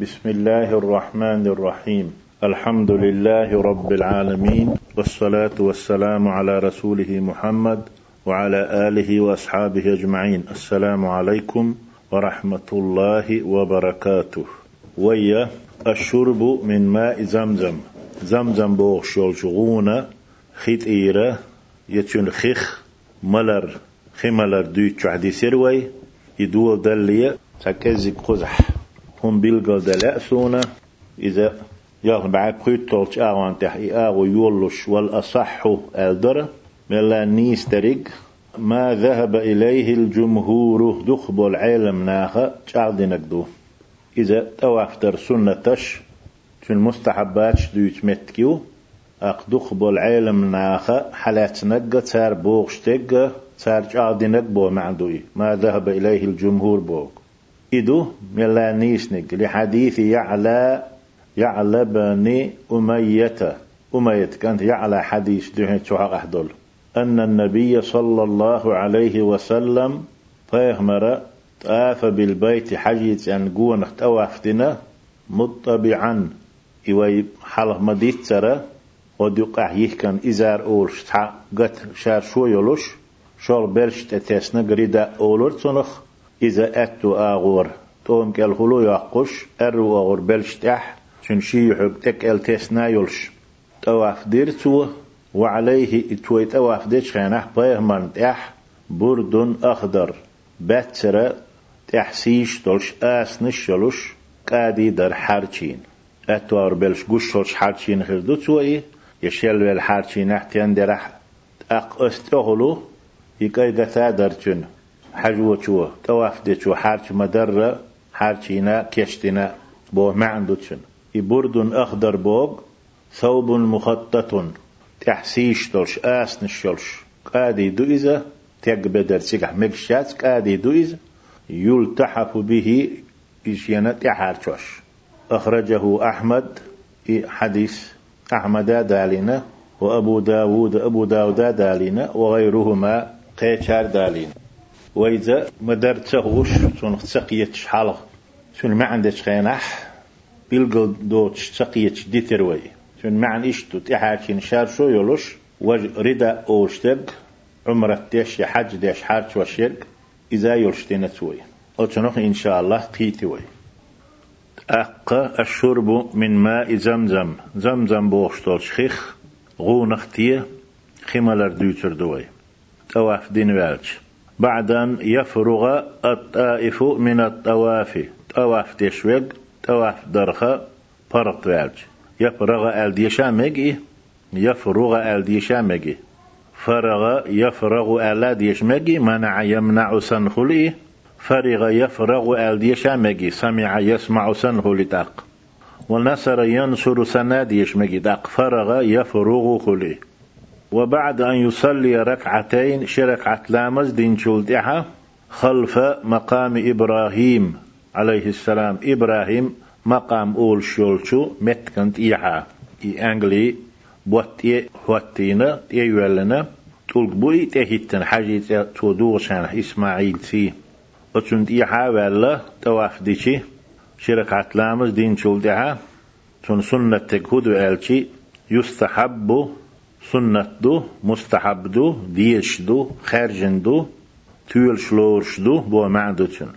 بسم الله الرحمن الرحيم الحمد لله رب العالمين والصلاة والسلام على رسوله محمد وعلى آله وأصحابه أجمعين السلام عليكم ورحمة الله وبركاته ويا الشرب من ماء زمزم زمزم بوغ شغونة خيت إيرة يتشن خيخ ملر خملر دويتش عدي سروي يدول دلية تكزي قزح هم بيلقى دلأسونا إذا ياخذ بعد قيت تولش آوان تحي آغو يولش والأصح ألدر ملا نيس تريق ما ذهب إليه الجمهور دخب العالم ناخا شعدنك دو إذا توافدر سنتش في المستحبات دويت متكيو أق دخب العالم ناخا حالات نقا تار بوغش تقا تار شعدنك بو معدوي ما ذهب إليه الجمهور بوغ إدو ملا نيسنك لحديث يعلى يعلى بني أمية. أمية كانت يعلى حديث دهن شوها أحدول. أن النبي صلى الله عليه وسلم فيهمر طاف بالبيت حجيت أن قوة أوافتنا مطبعا. إوي حلق مديت ترى ودقع يهكن إزار أولش قد شار شو يلوش شول برش تتسنا قريدا أولر تنخ إذا أتو آغور. توم كال هلو يقش أرو آغور بلش تح شن شي يحب تك التسنا يلش. تواف ديرتو وعليه إتوي تواف ديش خينح بيهمن تح برد أخضر. باتسرة تحسيش تلش آس نشلوش قادي در حرچين أتوار بلش قشلش حرچين خردو توي يشيل بالحرچين احتيان درح. أق استغلو يكاي قتا درچن حجوة شو تواف دي شو حارش مدرة حارشينا كشتنا بو معندوشن برد أخضر بوغ ثوب مخطط تحسيش تلش آس نشلش قادي دو إذا تقبدر سيقح مكشات قادي دو إذا يلتحف به إشيانا تحارشوش أخرجه أحمد حديث أحمد دالنا وأبو داود أبو داود دالنا وغيرهما قيتشار دالين وإذا مدر تغوش سون تسقيت حالق سون ما عندش خينح بيلقل دوتش تسقيت ديتروي سون ما عن إشتو تحاكين شار شو يلوش وج ردا أوشتق عمرة تيش حج ديش حارش وشيق إذا يلشتين توي أتنوخ إن شاء الله قيتوي أق الشرب من ماء زمزم. زمزم بوشتول شخيخ غونختية خمالر دوتر دوي تواف دين والش بعد أن يفرغ الطائف من الطواف. طواف تشويق طواف درخة فرط والج يفرغ الديشا مجي يفرغ الديشا مجي فرغ يفرغ ألا ديش مجي منع يمنع سنخلي. فرغ يفرغ الديشا مجي سمع يسمع سنخلي تاق. ونصر ينصر سناديش مجي تاق. فرغ يفرغ خلي. وبعد أن يصلي ركعتين شركعة لامز دين شلتها خلف مقام إبراهيم عليه السلام. إبراهيم مقام أول شولشو متكنت إيحا إي أنجلي بوتي هوتينا تيولنا تلق بوي تهيتن حاجة تودوغشان إسماعيل سي وتنت إيحا ولا تواف ديشي. شركعة لامز دين شلتها تن سنة تكهد وآلشي يستحب سنة دو مستحب دو ديش دو خارجن دو تول شلورش دو بو معدوتن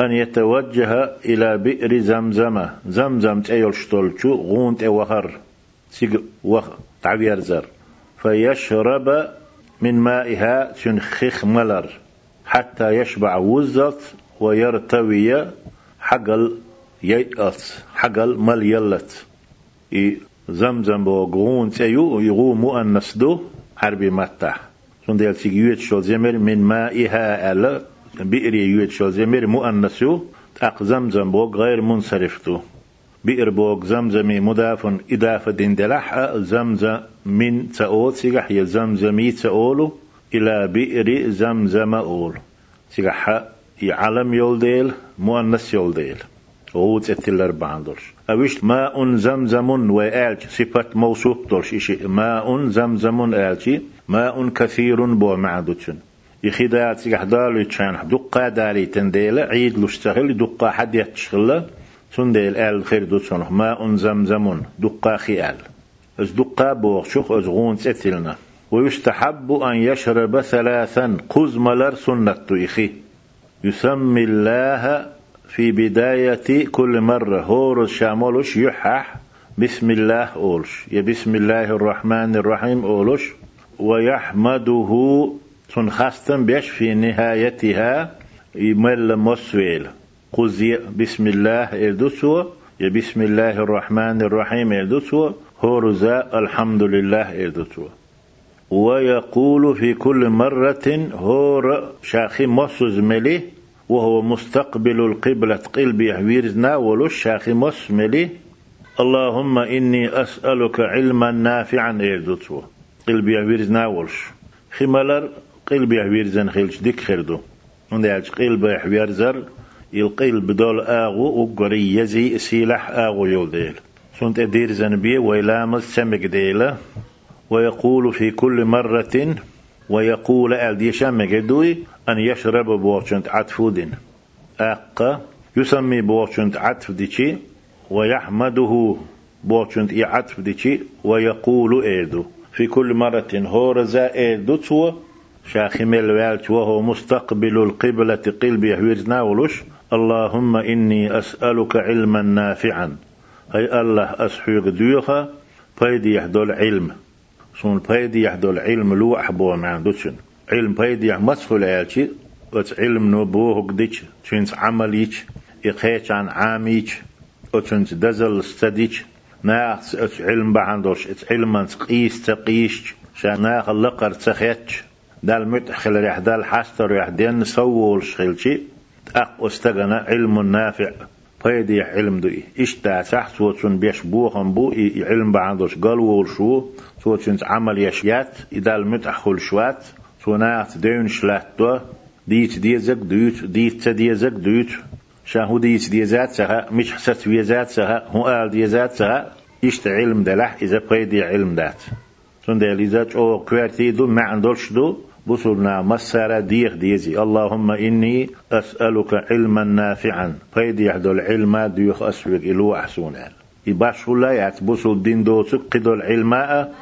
أن يتوجه إلى بئر زمزم زمزم تأيل شتولشو غون وخر سيق وخ تعبير زر. فيشرب من مائها تنخخ ملر. حتى يشبع وزت ويرتوي حقل يأس حقل مل يلت زمزم بو غون تيو يغو مؤنث دو عربي متح سون ديال سيج يوت شو زمر من مائها ألا بئر يوت شو زمر مؤنث تاق زمزم بو غير منصرف دو بئر بوغ زمزمي مضاف إضافة دين دلح زمزم من تأول سيجح زمزمي تأولو إلى بئر زمزم أول. سيجح يعلم يولديل مؤنث يولديل غوت اتلر باندرش أوش ماء زمزم وآلش صفة موصوف درش إشي ماء زمزم آلشي ماء كثير بو معدوتشن. يخدات يحدالو يتشان دقا دالي تنديلا عيد لشتغل. دقا حد يتشغل. سنديل آل خير دوتسون ماء دقا خيال أز دقا بوغ شوخ أز غون تتلنا ويستحب أن يشرب ثلاثا. قزملر سنة إخي. يسمي الله في بداية كل مرة. هور شامولش يحح. بسم الله أولش. يا بسم الله الرحمن الرحيم أولش. ويحمده تنخستن بيش في نهايتها. يمل مسويل. قزي بسم الله إردسو يا بسم الله الرحمن الرحيم إردسو هورزا الحمد لله إردسو ويقول في كل مرة هور شاخي مسوز ملي. وهو مستقبل القبلة. قلبي ويرزنا ولو شاخي مس ملي اللهم إني أسألك علما نافعا. إردسو قلبي ويرزنا ولش. خمالر قلبي ويرزن خيلش ديك خردو عندي قلبي ويرزر. القلب دول آغو وقري يزي سيلح آغو يوديل سنت أدير زنبي ويلامز سمك ديلة. ويقول في كل مرة ويقول أل شمك دوي أن يشرب بوشنت عطفودين أقا يسمي بوشنت عطف ديشي ويحمده بوشنت عطف ديشي ويقول إيدو. في كل مرة هورزا إيدو تو شاخمل والت وهو مستقبل القبلة قلبي يحويرنا ولش اللهم إني أسألك علما نافعا. هي الله أسحيق ديوخا فايدي يحدول علم. سون فايدي يحدول علم لو أحبو معن دوتشن علم فايدي يحمسفل عيالشي وتس علم نوبوه قديش تشينس عمليش إخيش عن عاميش وتشنس دزل استديش ناخ علم بعندوش علم قيس تقيش شاناخ اللقر تخيتش دال متخل ريح دال حاستر ريح دين سوول شخلشي أق استغنى علم نافع. فيدي علم دوي إشتا سح سوتشن بيش بوخن بو علم بعندوش قالوا شو سوتشن عمل يشيات إدال متأخل شوات سونات دين شلات دو ديت ديزك دوت ديت ديزك دوت شاهو ديت ديزات سها مش حست ويزات سها هو آل ديزات سها إشت علم دلح إذا فيدي علم دات سون دياليزات أو كوارتي دو ما عندوش دو بصلنا مسارة ديخ ديزي. اللهم إني أسألك علما نافعا. فيد يحدو العلم ديوخ أسوك إلو أحسون يباش الله يعت بصل دين دوتك قدو العلماء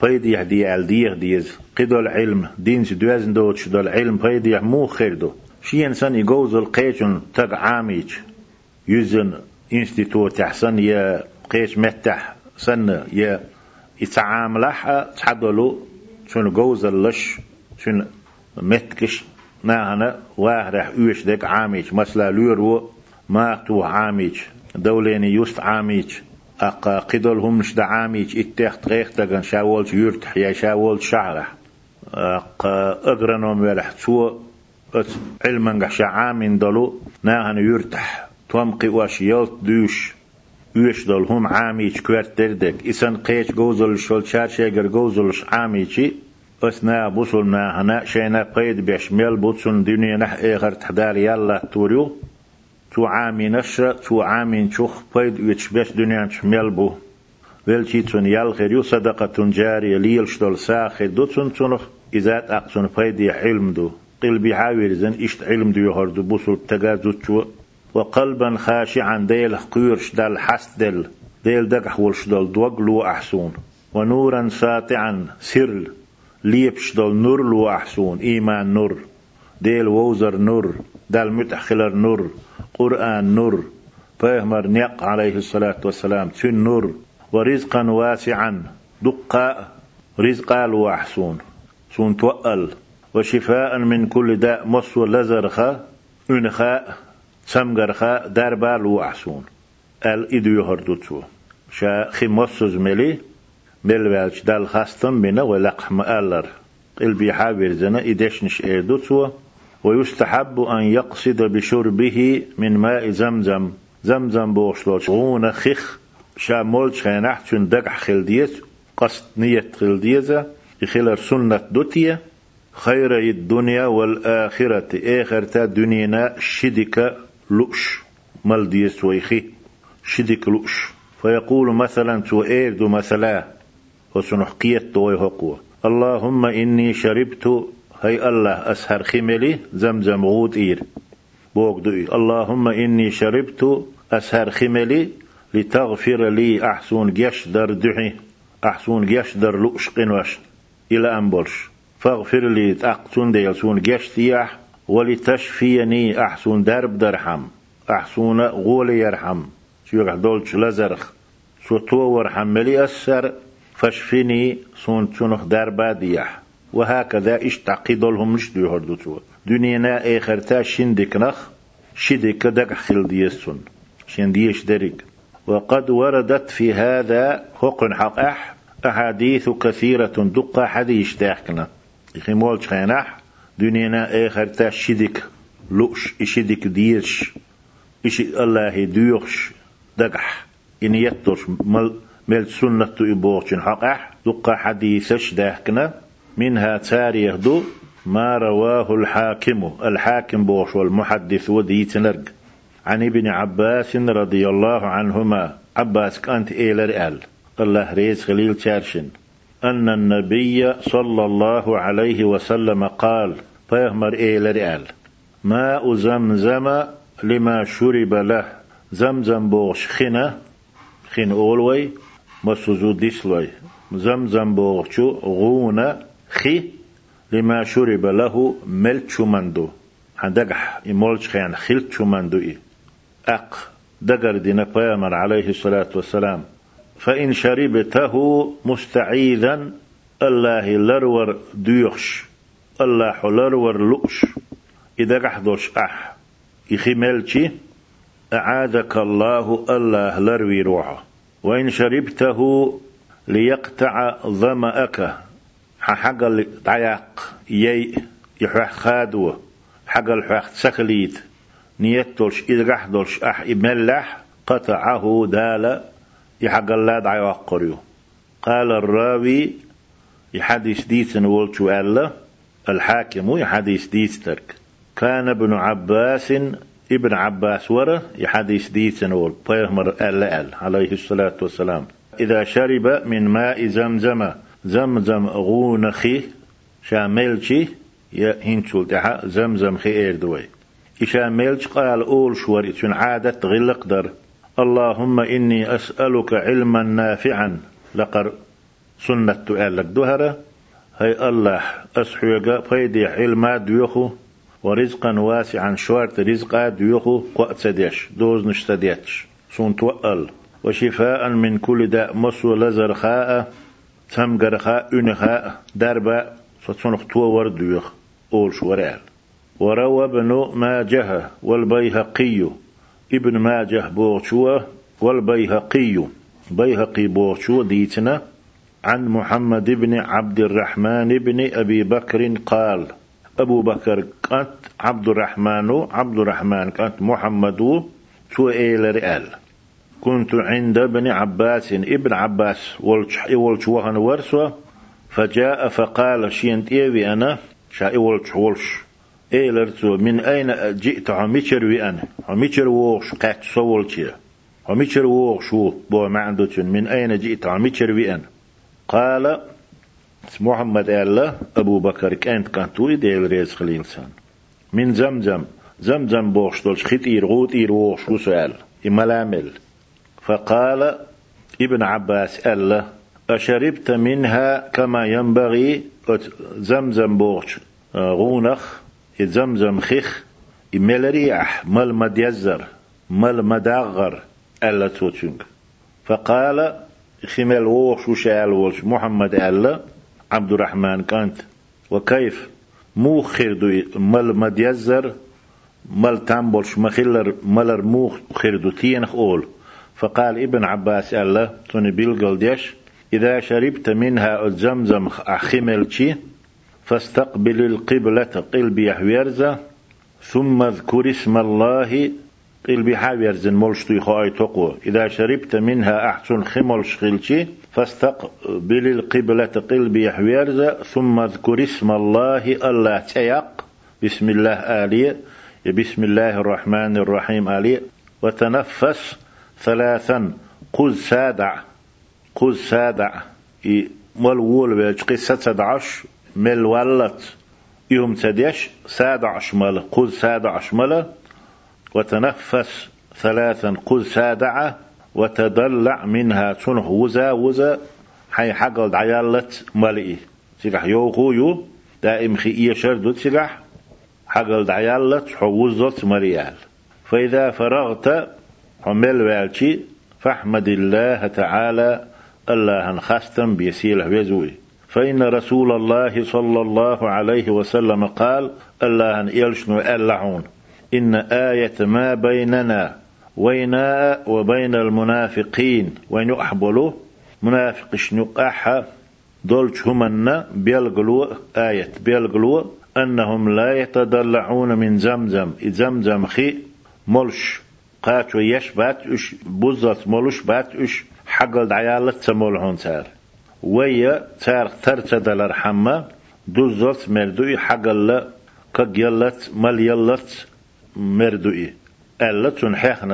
فيد يحدي على ديخ ديز. قدو العلم دين سدوازن دوتش دو العلم فيد يحمو خير دو شي إنسان يجوز القيتون تق عاميج. يزن إنستيتوت يحسن يا قيش متح سن يا يتعاملح تحدلو شنو جوز اللش شن متكش واحد راح يوش ديك عاميش مثلا لورو ما تو عاميش دوليني يوست عاميش أقا قدلهم مش دا عاميش اتخت غيخ تغن شاولت يرتح يا شاولت شعرح أقا أغرنوم ولح تو علما قحش عامين دلو. ناهن يرتح تومقي واش يلت دوش. يوش دول عاميش كوارت دردك إسان قيش جوزل شول شارشيگر جوزلش عاميشي أسنا بوصلنا هنا شينا قيد بيشمل بوصل دنيا نح إيغر تحدال يلا توريو تو عامي نشر تو عامي نشوخ قيد يتشبش دنيا نشمل بو ولشي تون يال خيريو صدقة جارية ليل شدول ساخي دو تون تونخ إذات أقصن قيد علم دو قلبي حاوير زن إشت علم دو يهردو بوصل تقازو تشو وقلبا خاشعا ديل قيرش دال حس دل ديل دقح ولشدل دوغلو أحسون ونورا ساطعا سرل ليبش دول نور لو أحسون إيمان نور ديل ووزر نور دال متأخلر نور قرآن نور فيهمر نيق عليه الصلاة والسلام تن نور ورزقا واسعا دقاء رزقا لو أحسون سون توأل وشفاء من كل داء مصو لزرخا أنخاء سمغرخا داربا لو أحسون ال إدو يهردوتو شا خي مصوز ملي بلوالش دال خاستم بنا ولق مألر. البيحاوير زنا إدشنش إيدوتسوا ويستحب أن يقصد بشربه من ماء زمزم. زمزم بوشلوش غون خخ شامول شينح شن دقع خلديت قصد نية خلديزة يخلر سنة دوتية خير الدنيا والآخرة آخر تا دنينا شدك لؤش مالديس ويخي شدك لؤش فيقول مثلا تو إيردو مثلا. وسنحقيت توي هقوة. اللهم إني شربت هي الله أسهر خملي زمزم غوت إير. بوك دوي اللهم إني شربت أسهر خملي لتغفر لي أحسون جيش در دحي أحسون جيش در لؤش قنوش إلى أنبولش فاغفر لي تأقتون ديلسون جيش تياح ولتشفيني أحسون درب درحم أحسون غول يرحم. شو دولش لزرخ. سو تو ورحم ملي أسر فشفني سون تشنخ دربا دياح وهكذا إش تعقيد لهم دو هردو تو دنينا آخر تا شندك نخ شدك دق خل ديسون شنديش دريك وقد وردت في هذا حق حق. أح أحاديث كثيرة دقة حديث إخي مولش خيناح دنينا آخر تا شدك لؤش إشدك ديش إش الله ديوش دقح إن يترش مل مل سنة إبوغشن حقح دقة حديثش داحكنا منها تاريخ دو ما رواه الحاكم الحاكم بوش والمحدث وديتنرق عن ابن عباس رضي الله عنهما. عباس كانت إيلر آل الله ريز خليل تارشن. أن النبي صلى الله عليه وسلم قال فيهمر إيلر آل ماء زمزم لما شرب له. زمزم بوش خنة. خن أولوي مسوزو ديسلوي. زمزم بوغشو غونة خي لما شرب له ملت شمندو عندقح يمولش خيان خلت شمندو إيه أق. دقر دين بيامر عليه الصلاة والسلام. فإن شربته مستعيذا الله لرور ديوخش الله لرور لؤش. إذا قحضوش أح. ملتي أعاذك الله الله لروي روحه. وإن شربته ليقطع ظمأك. حق الطياق يي يحوح خادو. حق الحوح سخليت. نيتولش إذ دولش أح إملح قطعه دال. يحق الله دعي قريو. قال الراوي يحدث ديتن ولتو ألا. الحاكم يحدث ديترك كان ابن عباس ابن عباس ورا يحدث ديتن ول بيهمر ألا أل عليه الصلاة والسلام. إذا شرب من ماء زمزم زمزم غونخي شاملشي يا هنشول تحا زمزم خي إيردوي إشاملش قال أول شور إتشن عادة غلق در اللهم إني أسألك علما نافعا لقر سنة تؤلك دهرة هي الله أسحوغا فيدي علما ديوخو. ورزقا واسعا. شوارت رزقا ديوخو قوات سديش دوز نشتديتش. سون توأل. وشفاء من كل داء. مسو لزرخاء تم قرخاء أنخاء. دربا ستنخ تو وردوخ أول شورال وروى ابن ماجه والبيهقي. ابن ماجه بوغشوة والبيهقي. بيهقي بوغشوة ديتنا. عن محمد بن عبد الرحمن بن أبي بكر قال أبو بكر كانت عبد الرحمن عبد الرحمن كانت محمد تو إيل رئال كنت عند ابن عباس ابن عباس ولش ولش وهن ورسوه فجاء فقال شين تيوي أنا؟ شا ولش ولش إيلرتو من أين جئت؟ عميشر أنا. عميشر ووش قاعد صول شيء عميشر ووش شو بو عنده من أين جئت؟ عميشر أنا. قال محمد الله أبو بكر كانت كانت ديل ريز خليل سان من زمزم زمزم بوش دولش خيت إير غوت إير ووش وسؤال إملامل فقال ابن عباس الله أشربت منها كما ينبغي زمزم بوش غونخ زمزم خيخ إمال ريح مال مديزر مال مداغر ألا توتشنك فقال خمال ووش وشال وش محمد ألا عبد الرحمن كانت. وكيف؟ مو خيردو مال مديزر مال تامبولش مخلر مالر مو خيردو تينخ أول. فقال ابن عباس ألا توني بيلقل ديش إذا شربت منها الزمزم أخملتي فاستقبل القبلة قلبي يحويرزا ثم اذكر اسم الله قلبي حاويرزن مولشتو خواي تقوى إذا شربت منها أحسن خمل شخلشي فاستقبل القبلة قلبي يحويرزا ثم اذكر اسم الله الله تيق. بسم الله آلية بسم الله الرحمن الرحيم آلية وتنفس ثلاثا. قل سادع. قل سادع. ملول بيجقي ستدعش مل ولت يوم تديش سادع شمال قل سادع شمال وتنفس ثلاثا قل سادعة وتدلع منها تنه وزا وزا. حي حقل دعيالت ملئي سيقح يوغو يو دائم خي إيه شردو سيقح حقل دعيالت حوزت مريال فإذا فرغت حمل والشي فاحمد الله تعالى الله خاستم بيسيل ويزوي فإن رسول الله صلى الله عليه وسلم قال الله يلشنو اللعون إن آية ما بيننا وينا وبين المنافقين وين يحبلوا منافق شنو أحا دولش همنا بيلقلوا آية بيلقلوا أنهم لا يتدلعون من زمزم. زمزم خي ملش قاتو يش بات اش بوزت ملش بات اش حقل دعيالة تمولهون تار ويا تار ترتدل الرحمة دوزت مردوي حقل كجلت مل يلت مردوي ألا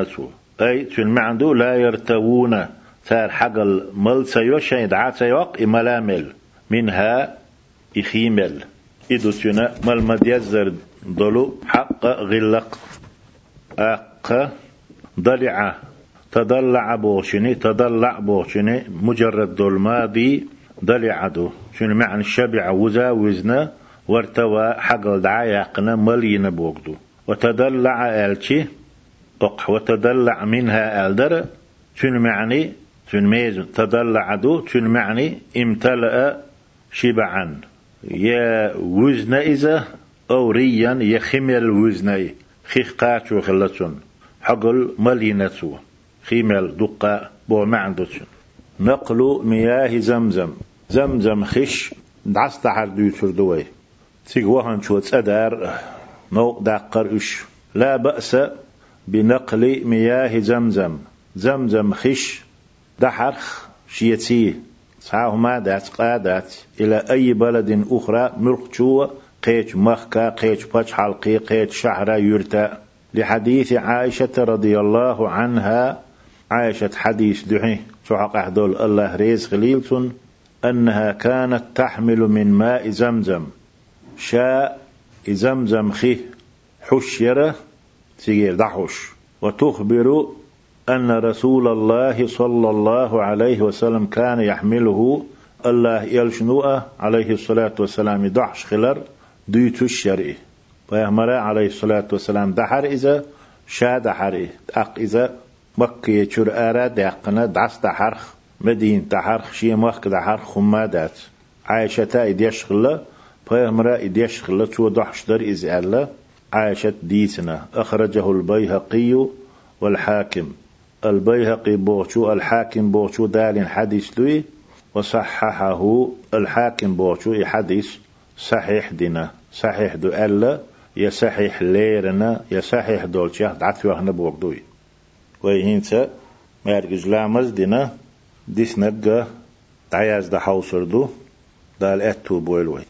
تو. أي تن معندو لا يرتوون. تار حقل مل سيو شين دعا سيوق إملامل منها إخيمل إدو تنا مل مديزر دلو حق غلق. أق ضلع تضلع بوشني تضلع بوشني مجرد دول ماضي ضلع دو. شنو معنى شبع وزا وزنا وارتوى حقل دعا يقنا ملينا بوغدو وتدلع ألشي أق وتدلع منها ألدر شنو معني؟ شنو ميز؟ تدلع دو شنو معني؟ امتلأ شبعا. يا وزن إذا أو ريا يخمل وزني خيخ قاتشو خلتون حقل ملينتو خيمل دقة بو معندوتون نقل مياه زمزم. زمزم خش دعس تحر ديوتر دوي. تيغوهن شو تسدار نو داقر اش لا بأس بنقل مياه زمزم. زمزم خش دحرخ شيتي. ما دات قادات. إلى أي بلد أخرى مرقشوة قيت مخكا قيت بش حلقي قيت شهرة يرتا. لحديث عائشة رضي الله عنها عائشة حديث دحي شعق أحدول الله ريز خليلتون أنها كانت تحمل من ماء زمزم. شاء زمزم خيه حشرة سيجير دحوش وتخبر أن رسول الله صلى الله عليه وسلم كان يحمله الله يلشنوه عليه الصلاة والسلام دحش خلر ديتو الشرعي پیغمبر عليه الصلاة والسلام دحر إذا شا دحر أق إذا مكة شر آرا دقنا دعس دحرخ. مدين دحرخ شي مخ دحر خمادات. عائشة إديش خلا پیغمبر إديش خلا تو دحش در إز الله عائشة ديتنا أخرجه البيهقي والحاكم البيهقي بوشو الحاكم بوشو دال حديث لوي وصححه الحاكم بوشو حديث صحيح دينا صحيح دو ألا يا صحيح ليرنا يا صحيح دولشة دعت وحنا بوقدوي ويهينتا مارجز لامز دينا ديس نبقى تعياز دا حوصر دو. دال اتو بويلوي